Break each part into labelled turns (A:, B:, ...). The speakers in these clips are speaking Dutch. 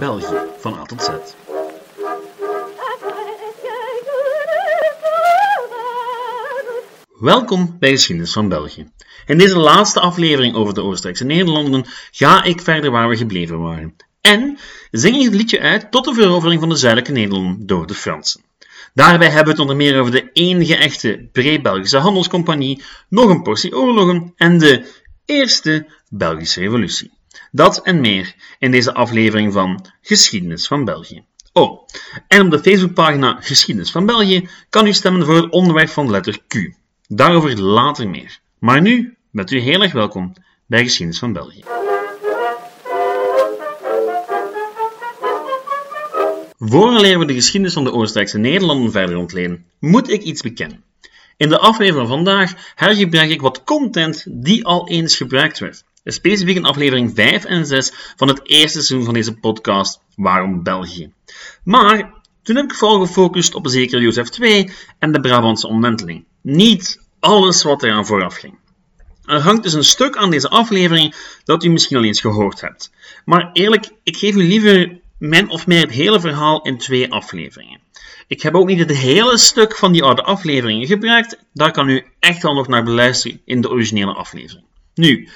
A: België van A tot Z. Welkom bij Geschiedenis van België. In deze laatste aflevering over de Oostenrijkse Nederlanden ga ik verder waar we gebleven waren. En zing ik het liedje uit tot de verovering van de zuidelijke Nederlanden door de Fransen. Daarbij hebben we het onder meer over de enige echte pre-Belgische handelscompagnie, nog een portie oorlogen en de Eerste Belgische Revolutie. Dat en meer in deze aflevering van Geschiedenis van België. Oh, en op de Facebookpagina Geschiedenis van België kan u stemmen voor het onderwerp van letter Q. Daarover later meer. Maar nu bent u heel erg welkom bij Geschiedenis van België. Vooraleer we de geschiedenis van de Oostenrijkse Nederlanden verder ontleden, moet ik iets bekennen. In de aflevering van vandaag hergebruik ik wat content die al eens gebruikt werd. Specifiek in aflevering 5 en 6 van het eerste seizoen van deze podcast Waarom België. Maar toen heb ik vooral gefocust op zeker Jozef II en de Brabantse omwenteling. Niet alles wat eraan vooraf ging. Er hangt dus een stuk aan deze aflevering dat u misschien al eens gehoord hebt. Maar eerlijk, ik geef u liever min of meer het hele verhaal in twee afleveringen. Ik heb ook niet het hele stuk van die oude afleveringen gebruikt. Daar kan u echt wel nog naar beluisteren in de originele aflevering. Nu,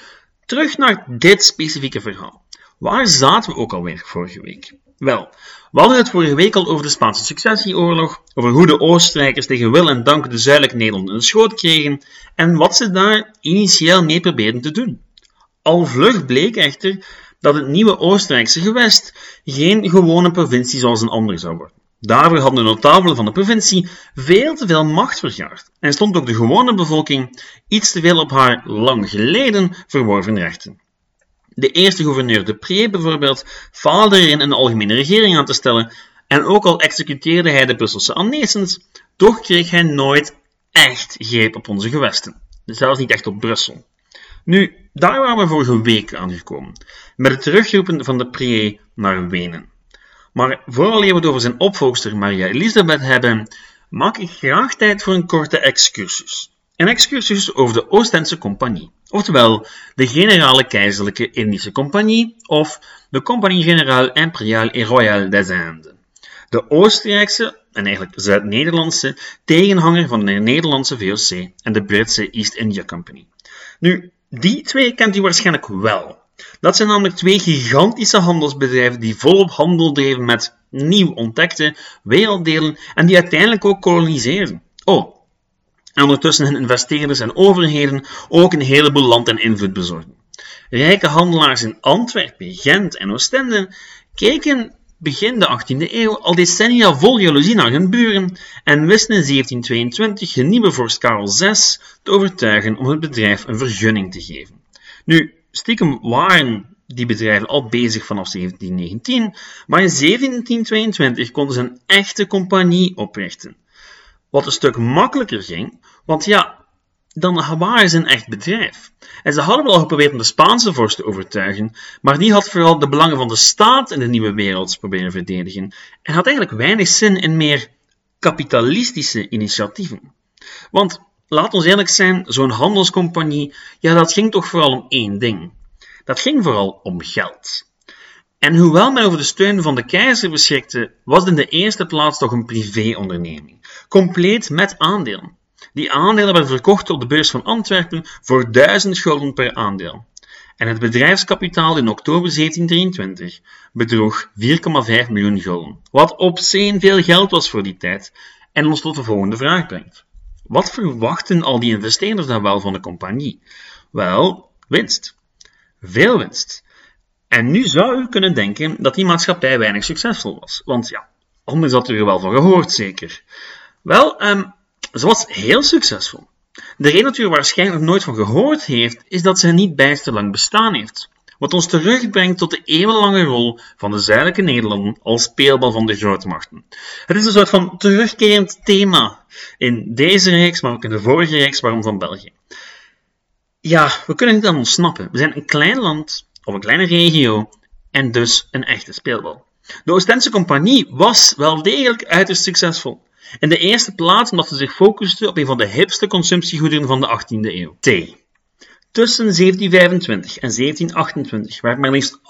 A: terug naar dit specifieke verhaal. Waar zaten we ook alweer vorige week? Wel, we hadden het vorige week al over de Spaanse successieoorlog, over hoe de Oostenrijkers tegen wil en dank de zuidelijke Nederlanden in de schoot kregen en wat ze daar initieel mee probeerden te doen. Al vlug bleek echter dat het nieuwe Oostenrijkse gewest geen gewone provincie zoals een ander zou worden. Daarvoor hadden de notabelen van de provincie veel te veel macht vergaard en stond ook de gewone bevolking iets te veel op haar lang geleden verworven rechten. De eerste gouverneur de Pre bijvoorbeeld faalde erin een algemene regering aan te stellen en ook al executeerde hij de Brusselse aannesens, toch kreeg hij nooit echt greep op onze gewesten. Zelfs niet echt op Brussel. Nu, daar waren we vorige week aangekomen, met het terugroepen van de Pre naar Wenen. Maar vooral het over zijn opvolgster Maria Elisabeth hebben, maak ik graag tijd voor een korte excursus. Een excursus over de Oostendse Compagnie, oftewel de Generale Keizerlijke Indische Compagnie of de Compagnie Générale Impériale et Royale des Indes. De Oostenrijkse en eigenlijk Zuid-Nederlandse tegenhanger van de Nederlandse VOC en de Britse East India Company. Nu, die twee kent u waarschijnlijk wel. Dat zijn namelijk twee gigantische handelsbedrijven die volop handel dreven met nieuw ontdekte werelddelen en die uiteindelijk ook koloniseerden. Oh, en ondertussen hun investeerders en overheden ook een heleboel land en invloed bezorgden. Rijke handelaars in Antwerpen, Gent en Oostende keken begin de 18e eeuw al decennia vol jaloezie naar hun buren en wisten in 1722 de nieuwe vorst Karel VI te overtuigen om het bedrijf een vergunning te geven. Nu, stiekem waren die bedrijven al bezig vanaf 1719, maar in 1722 konden ze een echte compagnie oprichten. Wat een stuk makkelijker ging, want ja, dan waren ze een echt bedrijf. En ze hadden wel geprobeerd om de Spaanse vorst te overtuigen, maar die had vooral de belangen van de staat in de nieuwe wereld proberen verdedigen en had eigenlijk weinig zin in meer kapitalistische initiatieven. Want, laat ons eerlijk zijn, zo'n handelscompagnie, ja, dat ging toch vooral om één ding. Dat ging vooral om geld. En hoewel men over de steun van de keizer beschikte, was het in de eerste plaats toch een privéonderneming, compleet met aandelen. Die aandelen werden verkocht op de beurs van Antwerpen voor 1000 gulden per aandeel. En het bedrijfskapitaal in oktober 1723 bedroeg 4,5 miljoen gulden, wat op zee veel geld was voor die tijd en ons tot de volgende vraag brengt. Wat verwachten al die investeerders dan wel van de compagnie? Wel, winst. Veel winst. En nu zou u kunnen denken dat die maatschappij weinig succesvol was, want ja, anders had u er wel van gehoord, zeker. Wel, um, ze was heel succesvol. De reden dat u er waarschijnlijk nooit van gehoord heeft, is dat ze niet bijster lang bestaan heeft. Wat ons terugbrengt tot de eeuwenlange rol van de zuidelijke Nederlanden als speelbal van de grootmachten. Het is een soort van terugkerend thema in deze reeks, maar ook in de vorige reeks, waarom van België. Ja, we kunnen niet aan ontsnappen. We zijn een klein land, of een kleine regio, en dus een echte speelbal. De Oostense Compagnie was wel degelijk uiterst succesvol. In de eerste plaats omdat ze zich focusten op een van de hipste consumptiegoederen van de 18e eeuw: thee. Tussen 1725 en 1728 werd maar liefst 38%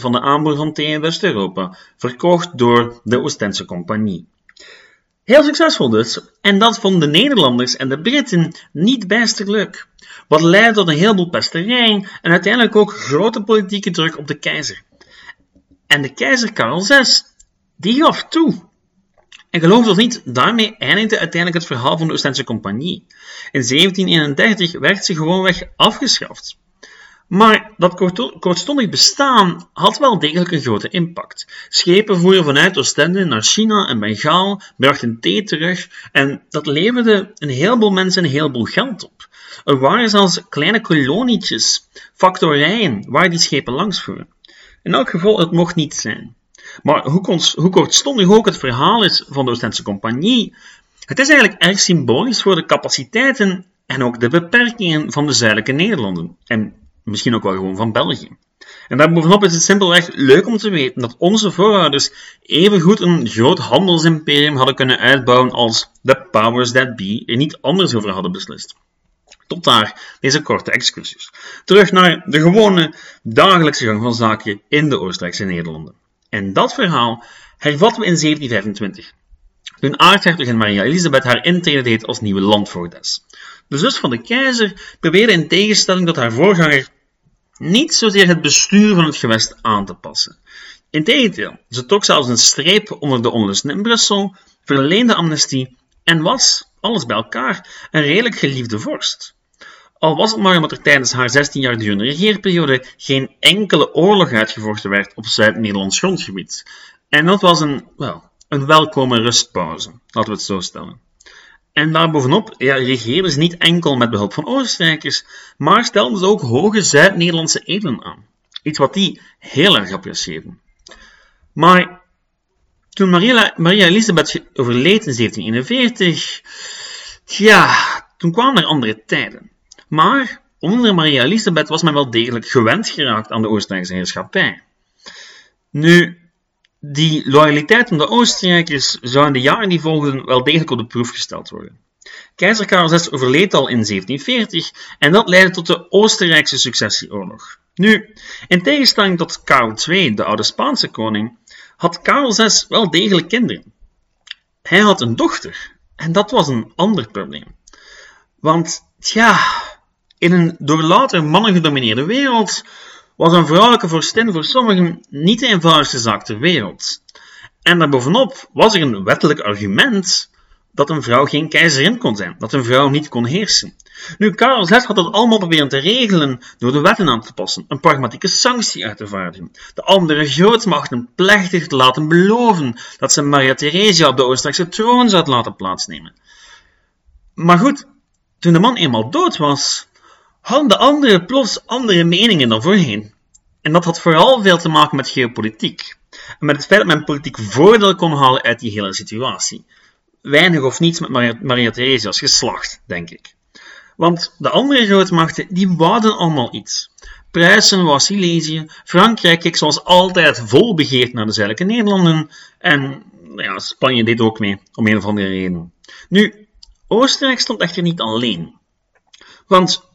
A: van de aanbod van thee in West-Europa verkocht door de Oostendse Compagnie. Heel succesvol dus, en dat vonden de Nederlanders en de Britten niet bijster leuk, wat leidde tot een heleboel pesterijen en uiteindelijk ook grote politieke druk op de keizer. En de keizer Karel VI, die gaf toe. En geloof het of niet, daarmee eindigde uiteindelijk het verhaal van de Oostendse Compagnie. In 1731 werd ze gewoonweg afgeschaft. Maar dat kortstondig bestaan had wel degelijk een grote impact. Schepen voeren vanuit Oostende naar China en Bengaal, brachten thee terug en dat leverde een heleboel mensen een heleboel geld op. Er waren zelfs kleine kolonietjes, factorijen, waar die schepen langs voeren. In elk geval, het mocht niet zijn. Maar hoe, hoe kortstondig ook het verhaal is van de Oostendse Compagnie, het is eigenlijk erg symbolisch voor de capaciteiten en ook de beperkingen van de zuidelijke Nederlanden. En misschien ook wel gewoon van België. En daarbovenop is het simpelweg leuk om te weten dat onze voorouders evengoed een groot handelsimperium hadden kunnen uitbouwen als de powers that be er niet anders over hadden beslist. Tot daar deze korte excursus. Terug naar de gewone dagelijkse gang van zaken in de Oostenrijkse Nederlanden. En dat verhaal hervatten we in 1725, toen aartshertogin Maria Elisabeth haar intrede deed als nieuwe landvoogdes. De zus van de keizer probeerde in tegenstelling tot haar voorganger niet zozeer het bestuur van het gewest aan te passen. Integendeel, ze trok zelfs een streep onder de onlusten in Brussel, verleende amnestie en was, alles bij elkaar, een redelijk geliefde vorst. Al was het maar omdat er tijdens haar 16 jaar durende regeerperiode geen enkele oorlog uitgevochten werd op Zuid-Nederlands grondgebied. En dat was een, wel, een welkome rustpauze, laten we het zo stellen. En daarbovenop ja, regeerden ze niet enkel met behulp van Oostenrijkers, maar stelden ze ook hoge Zuid-Nederlandse edelen aan. Iets wat die heel erg apprecieerden. Maar toen Maria, Maria Elisabeth overleed in 1741, ja, toen kwamen er andere tijden. Maar onder Maria Elisabeth was men wel degelijk gewend geraakt aan de Oostenrijkse heerschappij. Nu, die loyaliteit van de Oostenrijkers zou in de jaren die volgden wel degelijk op de proef gesteld worden. Keizer Karel VI overleed al in 1740 en dat leidde tot de Oostenrijkse successieoorlog. Nu, in tegenstelling tot Karel II, de oude Spaanse koning, had Karel VI wel degelijk kinderen. Hij had een dochter en dat was een ander probleem. Want, tja, in een door later mannen gedomineerde wereld was een vrouwelijke vorstin voor sommigen niet de eenvoudigste zaak ter wereld. En daarbovenop was er een wettelijk argument dat een vrouw geen keizerin kon zijn, dat een vrouw niet kon heersen. Nu, Karel VI had dat allemaal proberen te regelen door de wetten aan te passen, een pragmatieke sanctie uit te vaardigen, de andere grootmachten plechtig te laten beloven dat ze Maria Theresia op de Oostenrijkse troon zou laten plaatsnemen. Maar goed, toen de man eenmaal dood was, hadden de anderen plots andere meningen dan voorheen. En dat had vooral veel te maken met geopolitiek. En met het feit dat men politiek voordeel kon halen uit die hele situatie. Weinig of niets met Maria, Maria Theresia's geslacht, denk ik. Want de andere grootmachten, die wouden allemaal iets. Pruisen was Silesië, Frankrijk keek zoals altijd vol begeerd naar de zuidelijke Nederlanden, en ja, Spanje deed ook mee, om een of andere reden. Nu, Oostenrijk stond echter niet alleen. Want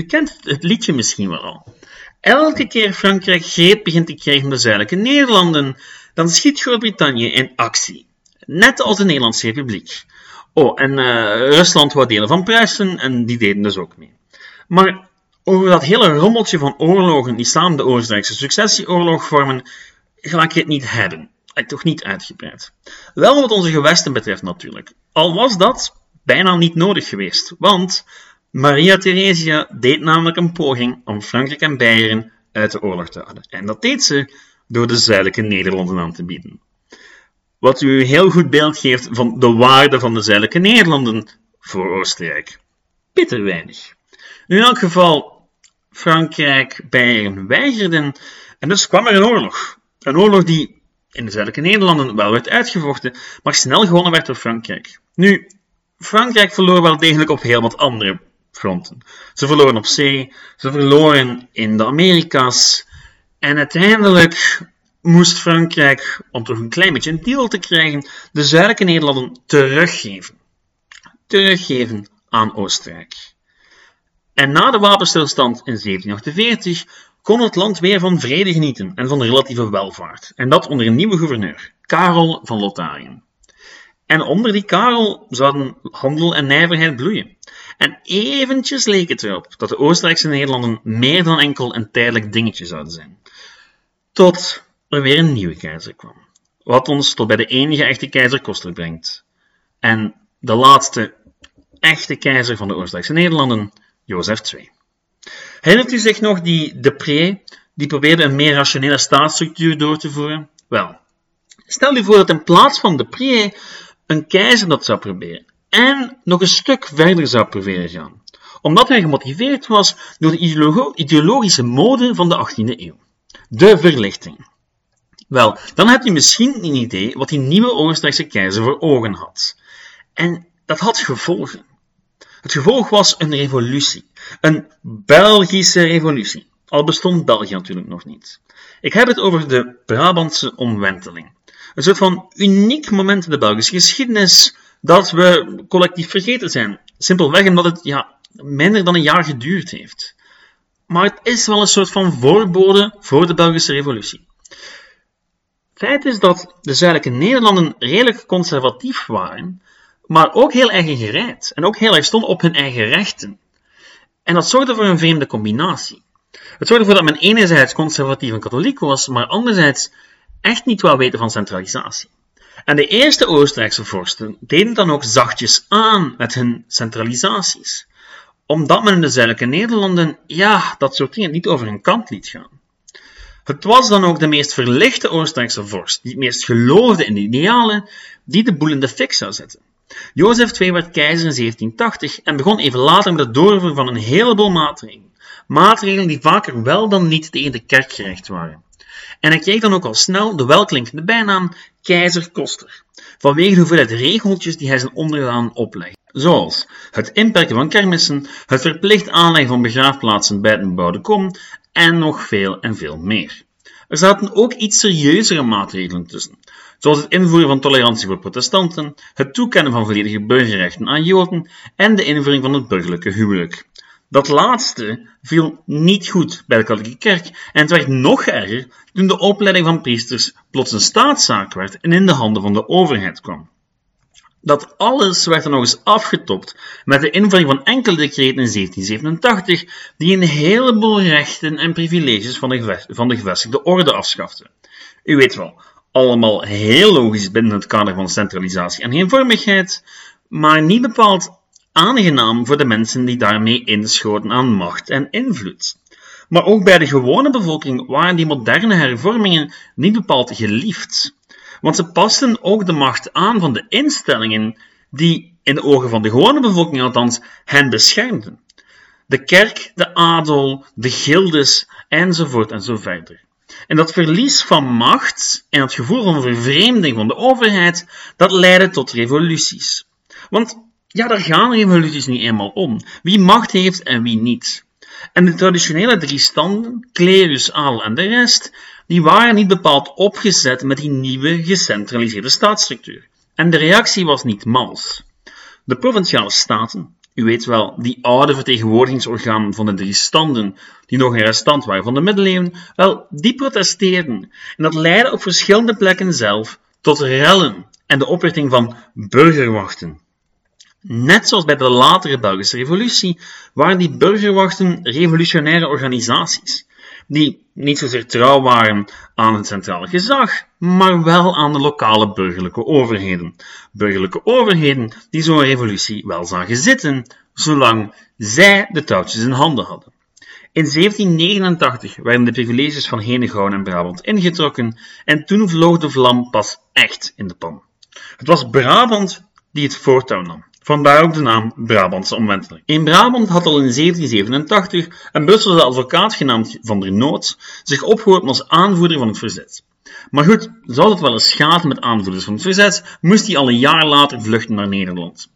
A: u kent het liedje misschien wel al. Elke keer Frankrijk greep begint te krijgen de zuidelijke Nederlanden, dan schiet Groot-Brittannië in actie. Net als de Nederlandse Republiek. Oh, en uh, Rusland wou delen van Pruisen en die deden dus ook mee. Maar over dat hele rommeltje van oorlogen die samen de Oostenrijkse successieoorlog vormen, ga ik het niet hebben. Toch niet uitgebreid. Wel wat onze gewesten betreft natuurlijk. Al was dat bijna niet nodig geweest, want Maria Theresia deed namelijk een poging om Frankrijk en Beieren uit de oorlog te houden. En dat deed ze door de zuidelijke Nederlanden aan te bieden. Wat u een heel goed beeld geeft van de waarde van de zuidelijke Nederlanden voor Oostenrijk. Bitter weinig. In elk geval, Frankrijk, Beieren weigerden en dus kwam er een oorlog. Een oorlog die in de zuidelijke Nederlanden wel werd uitgevochten, maar snel gewonnen werd door Frankrijk. Nu, Frankrijk verloor wel degelijk op heel wat andere fronten. Ze verloren op zee, ze verloren in de Amerika's en uiteindelijk moest Frankrijk, om toch een klein beetje een deal te krijgen, de zuidelijke Nederlanden teruggeven. Teruggeven aan Oostenrijk. En na de wapenstilstand in 1748 kon het land weer van vrede genieten en van relatieve welvaart. En dat onder een nieuwe gouverneur, Karel van Lotharingen. En onder die Karel zouden handel en nijverheid bloeien. En eventjes leek het erop dat de Oostenrijkse Nederlanden meer dan enkel een tijdelijk dingetje zouden zijn. Tot er weer een nieuwe keizer kwam. Wat ons tot bij de enige echte keizer Koster brengt. En de laatste echte keizer van de Oostenrijkse Nederlanden, Jozef II. Herinnert u zich nog die De Pre, die probeerde een meer rationele staatsstructuur door te voeren? Wel, stel u voor dat in plaats van De Pre een keizer dat zou proberen en nog een stuk verder zou proberen gaan, omdat hij gemotiveerd was door de ideologische mode van de 18e eeuw. De verlichting. Wel, dan hebt u misschien een idee wat die nieuwe Oostenrijkse keizer voor ogen had. En dat had gevolgen. Het gevolg was een revolutie. Een Belgische revolutie. Al bestond België natuurlijk nog niet. Ik heb het over de Brabantse omwenteling. Een soort van uniek moment in de Belgische geschiedenis dat we collectief vergeten zijn. Simpelweg omdat het ja, minder dan een jaar geduurd heeft. Maar het is wel een soort van voorbode voor de Belgische revolutie. Feit is dat de zuidelijke Nederlanden redelijk conservatief waren, maar ook heel eigen gereid en ook heel erg stonden op hun eigen rechten. En dat zorgde voor een vreemde combinatie. Het zorgde ervoor dat men enerzijds conservatief en katholiek was, maar anderzijds echt niet wou weten van centralisatie. En de eerste Oostenrijkse vorsten deden dan ook zachtjes aan met hun centralisaties, omdat men in de zuidelijke Nederlanden, ja, dat soort dingen niet over hun kant liet gaan. Het was dan ook de meest verlichte Oostenrijkse vorst, die het meest geloofde in de idealen, die de boel in de fik zou zetten. Jozef II werd keizer in 1780 en begon even later met het doorvoeren van een heleboel maatregelen. Maatregelen die vaker wel dan niet tegen de kerk gericht waren. En hij kreeg dan ook al snel de welklinkende bijnaam Keizer Koster, vanwege de hoeveelheid regeltjes die hij zijn onderaan oplegde. Zoals het inperken van kermissen, het verplicht aanleggen van begraafplaatsen bij het bebouwde kom en nog veel en veel meer. Er zaten ook iets serieuzere maatregelen tussen, zoals het invoeren van tolerantie voor protestanten, het toekennen van volledige burgerrechten aan Joden en de invoering van het burgerlijke huwelijk. Dat laatste viel niet goed bij de katholieke kerk en het werd nog erger toen de opleiding van priesters plots een staatszaak werd en in de handen van de overheid kwam. Dat alles werd dan nog eens afgetopt met de invoering van enkele decreten in 1787 die een heleboel rechten en privileges van de, van de gevestigde orde afschaften. U weet wel, allemaal heel logisch binnen het kader van centralisatie en eenvormigheid, maar niet bepaald aangenaam voor de mensen die daarmee inschoten aan macht en invloed. Maar ook bij de gewone bevolking waren die moderne hervormingen niet bepaald geliefd, want ze pasten ook de macht aan van de instellingen die, in de ogen van de gewone bevolking althans, hen beschermden. De kerk, de adel, de gildes, enzovoort en zo verder. En dat verlies van macht en het gevoel van vervreemding van de overheid, dat leidde tot revoluties. Want ja, daar gaan revoluties niet eenmaal om. Wie macht heeft en wie niet. En de traditionele drie standen, klerus, adel en de rest, die waren niet bepaald opgezet met die nieuwe gecentraliseerde staatsstructuur. En de reactie was niet mals. De provinciale staten, u weet wel, die oude vertegenwoordigingsorganen van de drie standen, die nog een restant waren van de middeleeuwen, wel, die protesteerden. En dat leidde op verschillende plekken zelf tot rellen en de oprichting van burgerwachten. Net zoals bij de latere Belgische revolutie waren die burgerwachten revolutionaire organisaties, die niet zozeer trouw waren aan het centrale gezag, maar wel aan de lokale burgerlijke overheden. Burgerlijke overheden die zo'n revolutie wel zagen zitten, zolang zij de touwtjes in handen hadden. In 1789 werden de privileges van Henegouwen en Brabant ingetrokken en toen vloog de vlam pas echt in de pan. Het was Brabant die het voortouw nam. Vandaar ook de naam Brabantse omwenteling. In Brabant had al in 1787 een Brusselse advocaat genaamd Van der Noot zich opgeworpen als aanvoerder van het verzet. Maar goed, zou het wel eens schaden met aanvoerders van het verzet, moest hij al een jaar later vluchten naar Nederland.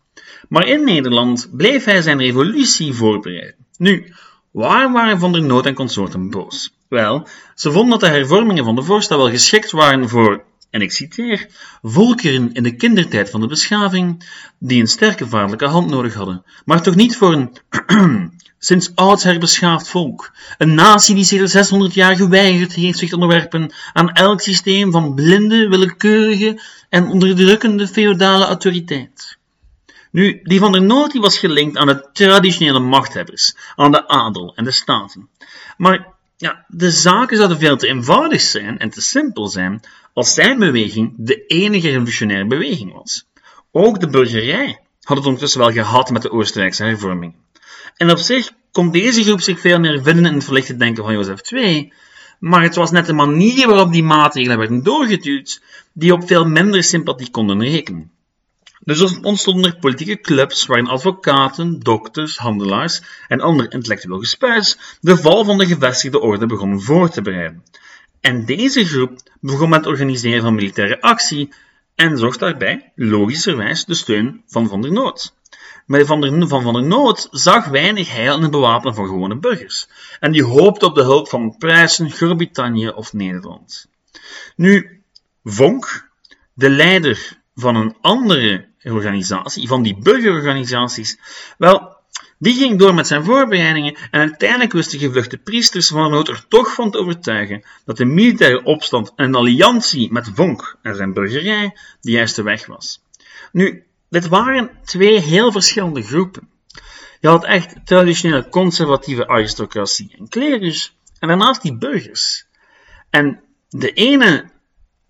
A: Maar in Nederland bleef hij zijn revolutie voorbereiden. Nu, waar waren Van der Noot en consorten boos? Wel, ze vonden dat de hervormingen van de voorstel wel geschikt waren voor en ik citeer, volkeren in de kindertijd van de beschaving, die een sterke vaderlijke hand nodig hadden, maar toch niet voor een sinds oudsher beschaafd volk. Een natie die zich 600 jaar geweigerd heeft zich te onderwerpen aan elk systeem van blinde, willekeurige en onderdrukkende feodale autoriteit. Nu, die van der Noot die was gelinkt aan de traditionele machthebbers, aan de adel en de staten. Maar ja, de zaken zouden veel te eenvoudig zijn en te simpel zijn als zijn beweging de enige revolutionaire beweging was. Ook de burgerij had het ondertussen wel gehad met de Oostenrijkse hervorming. En op zich kon deze groep zich veel meer vinden in het verlichte denken van Jozef II, maar het was net de manier waarop die maatregelen werden doorgeduwd die op veel minder sympathie konden rekenen. Dus ontstonden er politieke clubs waarin advocaten, dokters, handelaars en andere intellectueel gespuis de val van de gevestigde orde begonnen voor te bereiden. En deze groep begon met het organiseren van militaire actie en zocht daarbij, logischerwijs, de steun van Van der Noot. Maar Van der, van, van der Noot zag weinig heil in het bewapenen van gewone burgers. En die hoopte op de hulp van Pruisen, Groot-Brittannië of Nederland. Nu, Vonk, de leider van een andere organisatie, van die burgerorganisaties, wel, die ging door met zijn voorbereidingen en uiteindelijk wisten gevluchte priesters van Nood er toch van te overtuigen dat de militaire opstand en een alliantie met Vonk en zijn burgerij de juiste weg was. Nu, dit waren twee heel verschillende groepen. Je had echt traditionele conservatieve aristocratie en klerus, en daarnaast die burgers. En de ene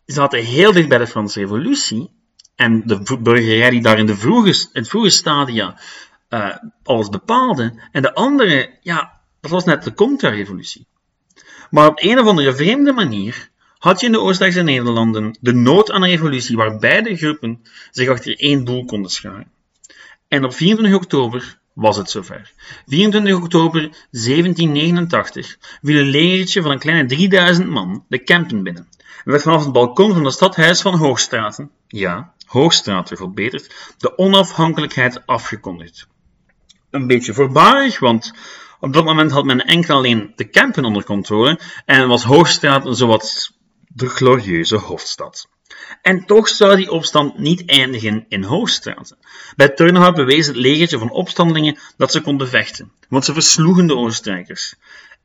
A: zaten heel dicht bij de Franse Revolutie, en de burgerij die daar in, de vroege, het vroege stadia uh, alles bepaalde, en de andere, ja, dat was net de contra-revolutie. Maar op een of andere vreemde manier had je in de Oostenrijkse Nederlanden de nood aan een revolutie waar beide groepen zich achter één doel konden scharen. En op 24 oktober was het zover. 24 oktober 1789 viel een legertje van een kleine 3000 man de Kempen binnen en werd vanaf het balkon van het stadhuis van Hoogstraten, ja, Hoogstraten verbeterd, de onafhankelijkheid afgekondigd. Een beetje voorbarig, want op dat moment had men enkel alleen de Kempen onder controle en was Hoogstraten zowat de glorieuze hoofdstad. En toch zou die opstand niet eindigen in Hoogstraten. Bij Turnhout bewees het legertje van opstandelingen dat ze konden vechten, want ze versloegen de Oostenrijkers.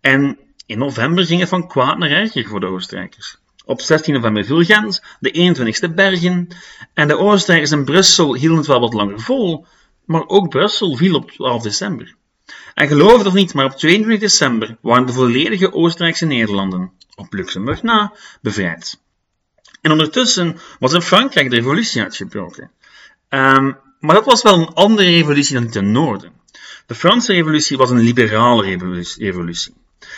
A: En in november ging het van kwaad naar erger voor de Oostenrijkers. Op 16 november viel Gent, de 21ste Bergen, en de Oostenrijkers in Brussel hielden het wel wat langer vol, maar ook Brussel viel op 12 december. En geloof het of niet, maar op 22 december waren de volledige Oostenrijkse Nederlanden, op Luxemburg na, bevrijd. En ondertussen was in Frankrijk de revolutie uitgebroken. Um, maar dat was wel een andere revolutie dan ten noorden. De Franse revolutie was een liberale revolutie.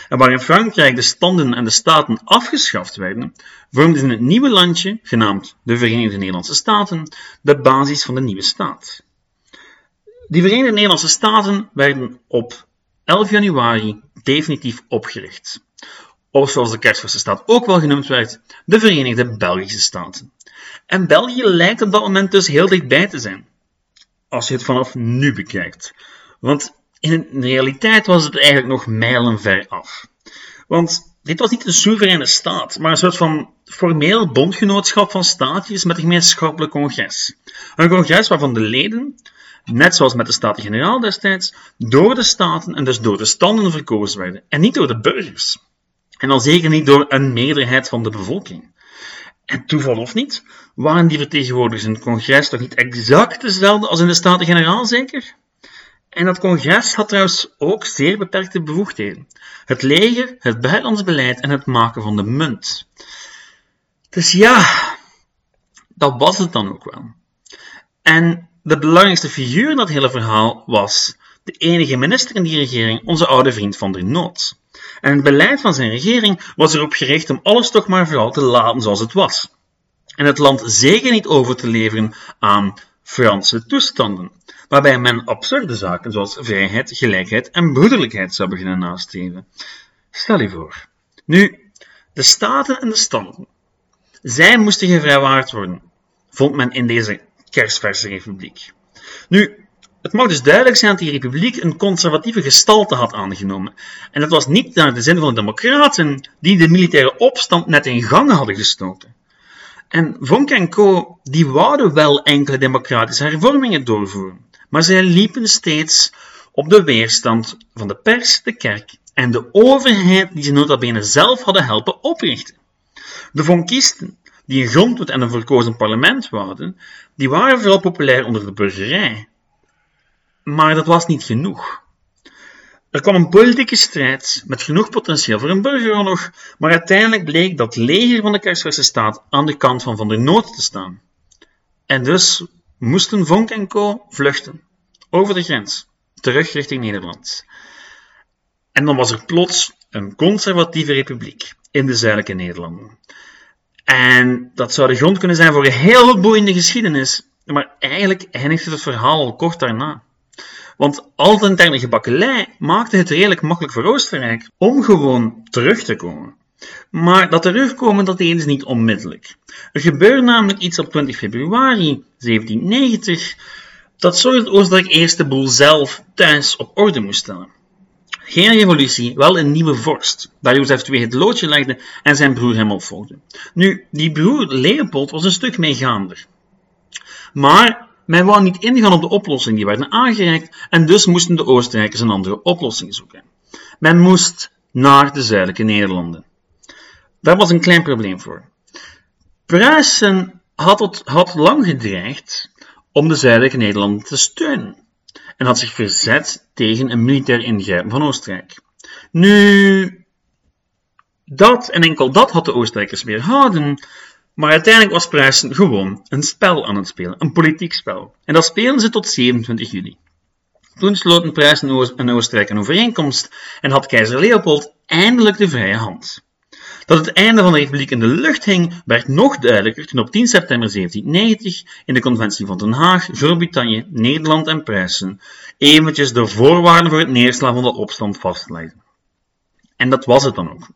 A: En waar in Frankrijk de standen en de staten afgeschaft werden, vormden het nieuwe landje, genaamd de Verenigde Nederlandse Staten, de basis van de nieuwe staat. Die Verenigde Nederlandse Staten werden op 11 januari definitief opgericht. Of zoals de Kersverse staat ook wel genoemd werd, de Verenigde Belgische Staten. En België lijkt op dat moment dus heel dichtbij te zijn, als je het vanaf nu bekijkt. Want in de realiteit was het eigenlijk nog mijlenver af. Want dit was niet een soevereine staat, maar een soort van formeel bondgenootschap van staatjes met een gemeenschappelijk congres. Een congres waarvan de leden, net zoals met de Staten-Generaal destijds, door de staten en dus door de standen verkozen werden, en niet door de burgers. En al zeker niet door een meerderheid van de bevolking. En toeval of niet, waren die vertegenwoordigers in het congres toch niet exact dezelfde als in de Staten-Generaal zeker? En dat congres had trouwens ook zeer beperkte bevoegdheden. Het leger, het buitenlands beleid en het maken van de munt. Dus ja, dat was het dan ook wel. En de belangrijkste figuur in dat hele verhaal was de enige minister in die regering, onze oude vriend van der Noot. En het beleid van zijn regering was erop gericht om alles toch maar vooral te laten zoals het was. En het land zeker niet over te leveren aan Franse toestanden, waarbij men absurde zaken zoals vrijheid, gelijkheid en broederlijkheid zou beginnen nastreven. Stel je voor. Nu, de staten en de standen. Zij moesten gevrijwaard worden, vond men in deze kerstverse republiek. Nu, het mag dus duidelijk zijn dat die republiek een conservatieve gestalte had aangenomen. En dat was niet naar de zin van de democraten die de militaire opstand net in gang hadden gestoken. En Vonk en Co. die wouden wel enkele democratische hervormingen doorvoeren, maar zij liepen steeds op de weerstand van de pers, de kerk en de overheid die ze nota zelf hadden helpen oprichten. De vonkisten, die een grondwet en een verkozen parlement wouden, die waren vooral populair onder de burgerij. Maar dat was niet genoeg. Er kwam een politieke strijd met genoeg potentieel voor een burgeroorlog, maar uiteindelijk bleek dat leger van de Kersverse staat aan de kant van Van der Noot te staan. En dus moesten Vonk en Co. vluchten, over de grens, terug richting Nederland. En dan was er plots een conservatieve republiek in de zuidelijke Nederlanden. En dat zou de grond kunnen zijn voor een heel boeiende geschiedenis, maar eigenlijk eindigt het verhaal al kort daarna. Want al de interne gebakkelei maakte het redelijk makkelijk voor Oostenrijk om gewoon terug te komen. Maar dat terugkomen dat deden ze niet onmiddellijk. Er gebeurde namelijk iets op 20 februari 1790 dat zorgde dat Oostenrijk eerst de boel zelf thuis op orde moest stellen. Geen revolutie, wel een nieuwe vorst, waar Jozef II het loodje legde en zijn broer hem opvolgde. Nu, die broer Leopold was een stuk meegaander. Maar men wou niet ingaan op de oplossingen die werden aangereikt en dus moesten de Oostenrijkers een andere oplossing zoeken. Men moest naar de zuidelijke Nederlanden. Daar was een klein probleem voor. Pruisen had, het, had lang gedreigd om de zuidelijke Nederlanden te steunen en had zich verzet tegen een militair ingrijpen van Oostenrijk. Nu, dat en enkel dat had de Oostenrijkers weerhouden, maar uiteindelijk was Pruisen gewoon een spel aan het spelen, een politiek spel. En dat spelen ze tot 27 juli. Toen sloten Pruisen en Oostenrijk een overeenkomst en had keizer Leopold eindelijk de vrije hand. Dat het einde van de republiek in de lucht hing, werd nog duidelijker toen op 10 september 1790 in de conventie van Den Haag Groot-Brittannië, Nederland en Pruisen eventjes de voorwaarden voor het neerslaan van de opstand vastlegden. En dat was het dan ook.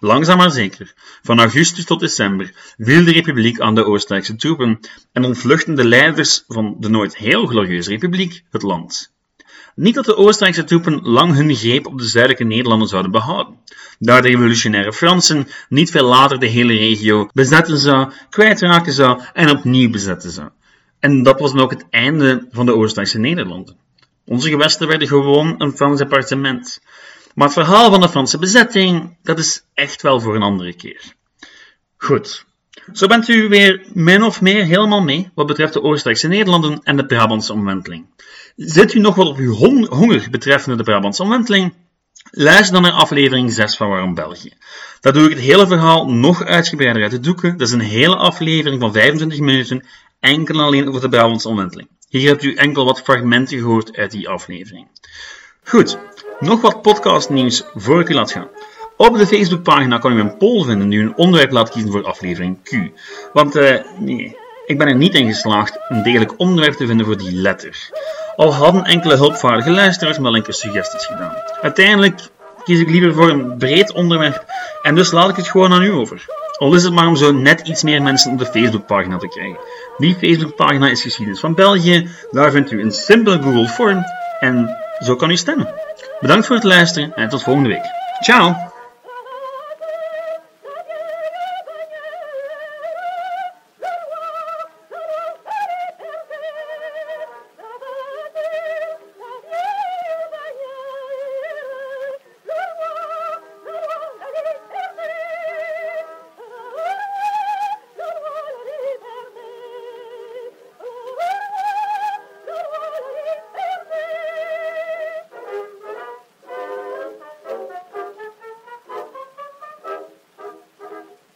A: Langzaam maar zeker, van augustus tot december, viel de republiek aan de Oostenrijkse troepen en ontvluchten de leiders van de nooit heel glorieuze republiek het land. Niet dat de Oostenrijkse troepen lang hun greep op de zuidelijke Nederlanden zouden behouden, daar de revolutionaire Fransen niet veel later de hele regio bezetten zou, kwijtraken zou en opnieuw bezetten zou. En dat was dan ook het einde van de Oostenrijkse Nederlanden. Onze gewesten werden gewoon een Frans appartement. Maar het verhaal van de Franse bezetting, dat is echt wel voor een andere keer. Goed. Zo bent u weer min of meer helemaal mee wat betreft de Oostenrijkse Nederlanden en de Brabantse omwenteling. Zit u nog wat op uw honger betreffende de Brabantse omwenteling? Luister dan naar aflevering 6 van Waarom België. Daar doe ik het hele verhaal nog uitgebreider uit de doeken. Dat is een hele aflevering van 25 minuten, enkel en alleen over de Brabantse omwenteling. Hier hebt u enkel wat fragmenten gehoord uit die aflevering. Goed, nog wat podcastnieuws voor ik u laat gaan. Op de Facebookpagina kan u een poll vinden die u een onderwerp laat kiezen voor aflevering Q. Want uh, nee, ik ben er niet in geslaagd een degelijk onderwerp te vinden voor die letter. Al hadden enkele hulpvaardige luisteraars wel enkele suggesties gedaan. Uiteindelijk kies ik liever voor een breed onderwerp en dus laat ik het gewoon aan u over. Al is het maar om zo net iets meer mensen op de Facebookpagina te krijgen. Die Facebookpagina is Geschiedenis van België. Daar vindt u een simpele Google Form en zo kan u stemmen. Bedankt voor het luisteren en tot volgende week. Ciao!